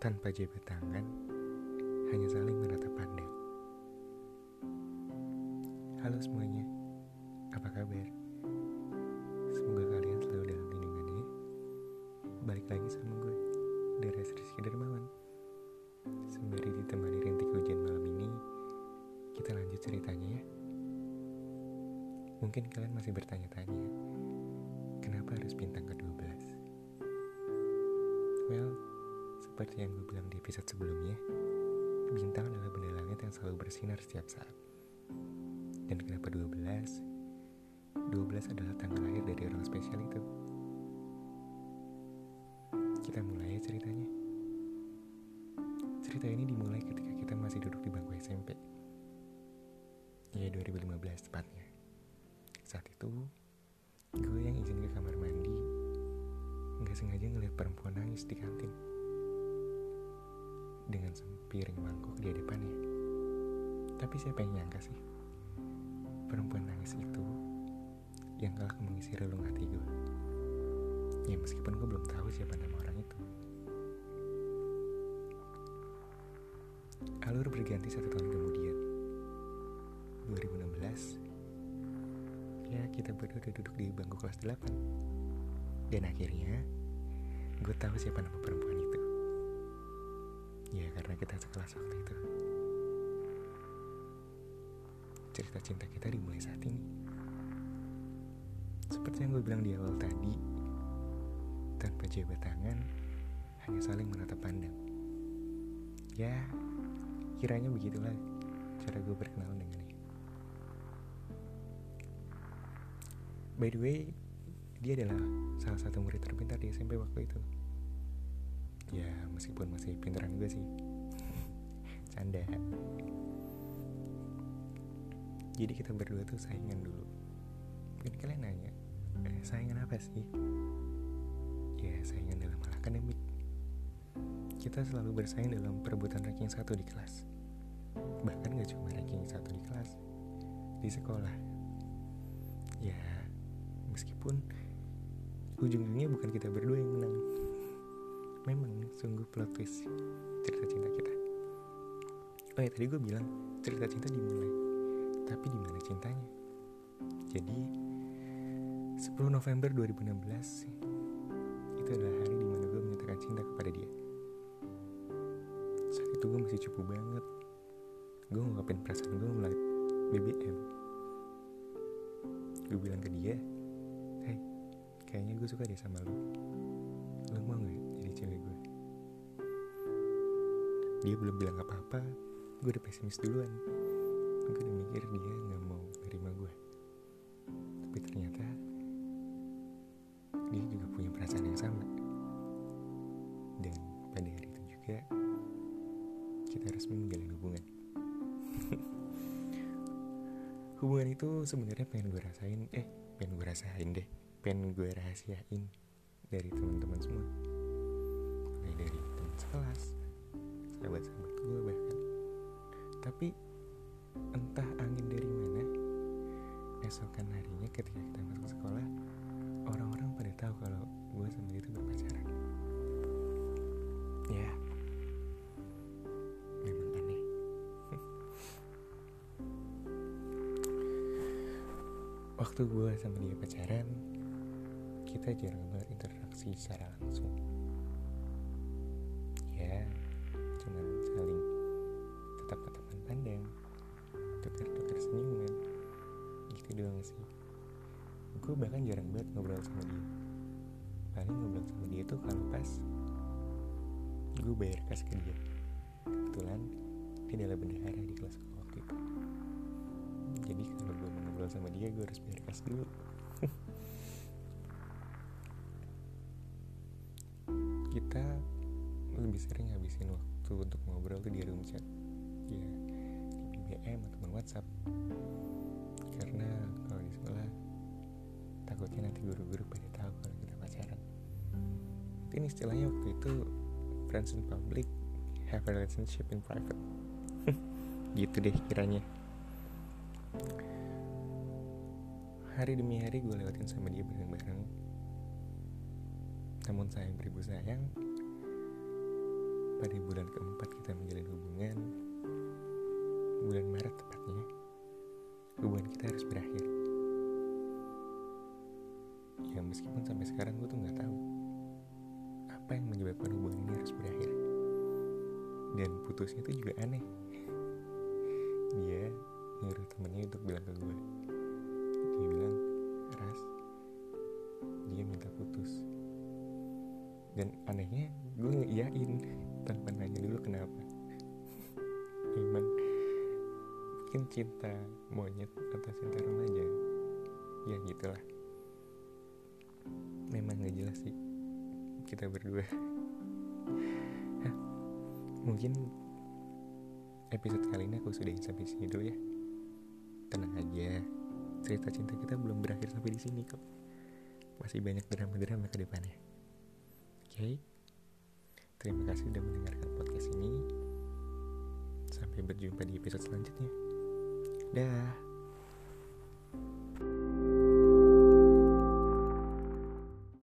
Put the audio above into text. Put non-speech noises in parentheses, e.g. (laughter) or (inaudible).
tanpa jabat tangan, hanya saling menatap pandang. Halo semuanya, apa kabar? Semoga kalian selalu dalam lindungannya. Balik lagi sama gue, Deras Rizky Dermawan. Sembari ditemani rintik hujan malam ini, kita lanjut ceritanya ya. Mungkin kalian masih bertanya-tanya, kenapa harus bintang ke-12? Well, seperti yang gue bilang di episode sebelumnya, bintang adalah benda langit yang selalu bersinar setiap saat. Dan kenapa 12? 12 adalah tanggal lahir dari orang spesial itu. Kita mulai ya ceritanya. Cerita ini dimulai ketika kita masih duduk di bangku SMP. Ya 2015 tepatnya. Saat itu, gue yang izin ke kamar mandi, nggak sengaja ngeliat perempuan nangis di kantin. Dengan sempiring mangkuk di hadapannya. Tapi siapa yang nyangka sih? Perempuan nangis itu yang kelak mengisi relung hati gue. Ya meskipun gue belum tahu siapa nama orang itu. Alur berganti satu tahun kemudian. 2016. Ya kita berdua duduk di bangku kelas 8. Dan akhirnya gue tahu siapa nama perempuan. Ya karena kita sekelas waktu itu. Cerita cinta kita dimulai saat ini. Seperti yang gue bilang di awal tadi, tanpa jabat tangan, hanya saling menatap pandang. Ya, kiranya begitulah cara gue berkenalan dengannya. By the way, dia adalah salah satu murid terpintar di SMP waktu itu. Ya, meskipun masih pintaran gue sih. (laughs) Canda. Jadi kita berdua tuh saingan dulu. Mungkin kalian nanya, eh, saingan apa sih? Ya, saingan dalam hal akademik. Kita selalu bersaing dalam perebutan ranking satu di kelas. Bahkan gak cuma ranking satu di kelas, di sekolah. Ya, meskipun ujung-ujungnya bukan kita berdua plot twist cerita cinta kita. Oh ya tadi gue bilang cerita cinta dimulai, tapi di mana cintanya? Jadi 10 November 2016 itu adalah hari di mana gue menyatakan cinta kepada dia. Saat itu gue masih cupu banget. Gue ngungkapin perasaan gue melalui BBM. Gue bilang ke dia, Hey, kayaknya gue suka deh sama lu. Lu mau gak Dia belum bilang apa-apa, gue udah pesimis duluan. Gue udah mikir dia gak mau nerima gue. Tapi ternyata dia juga punya perasaan yang sama. Dan pada hari itu juga kita resmi menjalin hubungan. (laughs) hubungan itu sebenarnya pengen gue rasain, eh pengen gue rasain deh, pengen gue rahasiain dari teman-teman semua. Mulai dari teman sekelas, sahabat-sahabat gue bahkan. Tapi entah angin dari mana, esokan harinya ketika kita masuk sekolah, orang-orang pada tahu kalau gue sama dia itu berpacaran. Ya, memang aneh. (laughs) Waktu gue sama dia pacaran, kita jarang banget interaksi secara langsung. Bahkan jarang banget ngobrol sama dia. Paling ngobrol sama dia tuh kalau pas gue bayar kas ke dia. Kebetulan dia adalah bendahara di kelas gue waktu itu. Jadi kalau gue mau ngobrol sama dia, gue harus bayar kas dulu. (laughs) Kita lebih sering habisin waktu untuk ngobrol tuh di room chat. Ya, di BBM ataupun WhatsApp. Karena takutnya nanti guru-guru pada tahu kalau kita pacaran. Mungkin istilahnya waktu itu friends in public have a relationship in private. (laughs) gitu deh kiranya. Hari demi hari gue lewatin sama dia bareng-bareng. Namun sayang beribu sayang, pada bulan keempat kita menjalin hubungan bulan Maret tepatnya hubungan kita harus berakhir meskipun sampai sekarang gue tuh nggak tahu apa yang menyebabkan hubungan ini harus berakhir. Dan putusnya itu juga aneh. Dia nyuruh temennya untuk bilang ke gue dia bilang ras dia minta putus. Dan anehnya gue ngeiyain tanpa nanya dulu kenapa. Memang mungkin cinta monyet kita berdua. Mungkin episode kali ini aku sudah sampai sini dulu ya. Tenang aja cerita cinta kita belum berakhir sampai di sini kok. Masih banyak drama-drama ke depannya. Oke? Okay? terima kasih sudah mendengarkan podcast ini. Sampai berjumpa di episode selanjutnya. Dah